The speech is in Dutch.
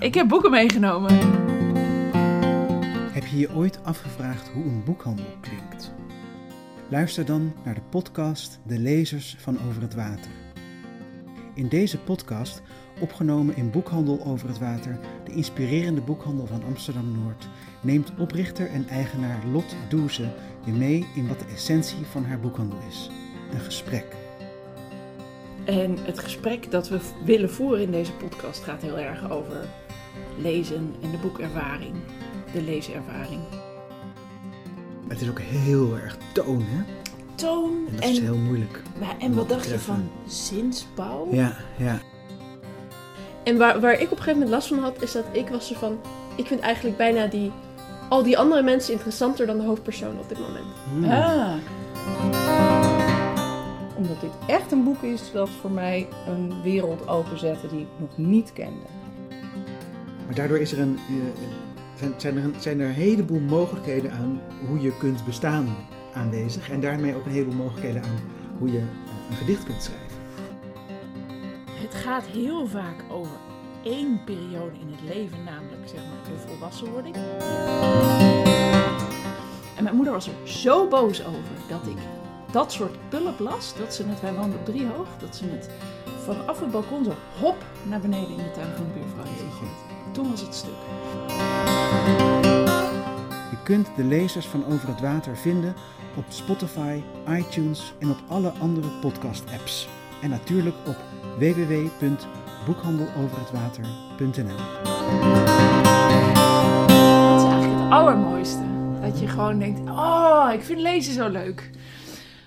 meegenomen? Ik heb boeken meegenomen. Heb je je ooit afgevraagd hoe een boekhandel klinkt? Luister dan naar de podcast De Lezers van Over het Water. In deze podcast, opgenomen in Boekhandel Over het Water, de inspirerende boekhandel van Amsterdam Noord, neemt oprichter en eigenaar Lot Doeze je mee in wat de essentie van haar boekhandel is: een gesprek. En het gesprek dat we willen voeren in deze podcast gaat heel erg over lezen en de boekervaring, de leeservaring. Het is ook heel erg toon, hè? Toon En dat en, is heel moeilijk. maar, en wat dacht je van zinsbouw? Ja, ja. En waar, waar ik op een gegeven moment last van had, is dat ik was ervan... Ik vind eigenlijk bijna die, al die andere mensen interessanter dan de hoofdpersoon op dit moment. Hmm. Ah. Omdat dit echt een boek is dat voor mij een wereld openzette die ik nog niet kende. Maar daardoor is er een, eh, zijn, zijn, er een, zijn er een heleboel mogelijkheden aan hoe je kunt bestaan aanwezig. En daarmee ook een heleboel mogelijkheden aan hoe je eh, een gedicht kunt schrijven. Het gaat heel vaak over één periode in het leven, namelijk zeg maar de volwassenwording. En mijn moeder was er zo boos over dat ik dat soort pulp las, dat ze het, wij woonden op driehoog, dat ze het vanaf het balkon zo hop naar beneden in de tuin van de buurvrouw. Toen was het stuk. Je kunt de lezers van Over het Water vinden op Spotify, iTunes en op alle andere podcast-apps. En natuurlijk op www.boekhandeloverhetwater.nl. Dat is eigenlijk het allermooiste. Dat je gewoon denkt, oh, ik vind lezen zo leuk.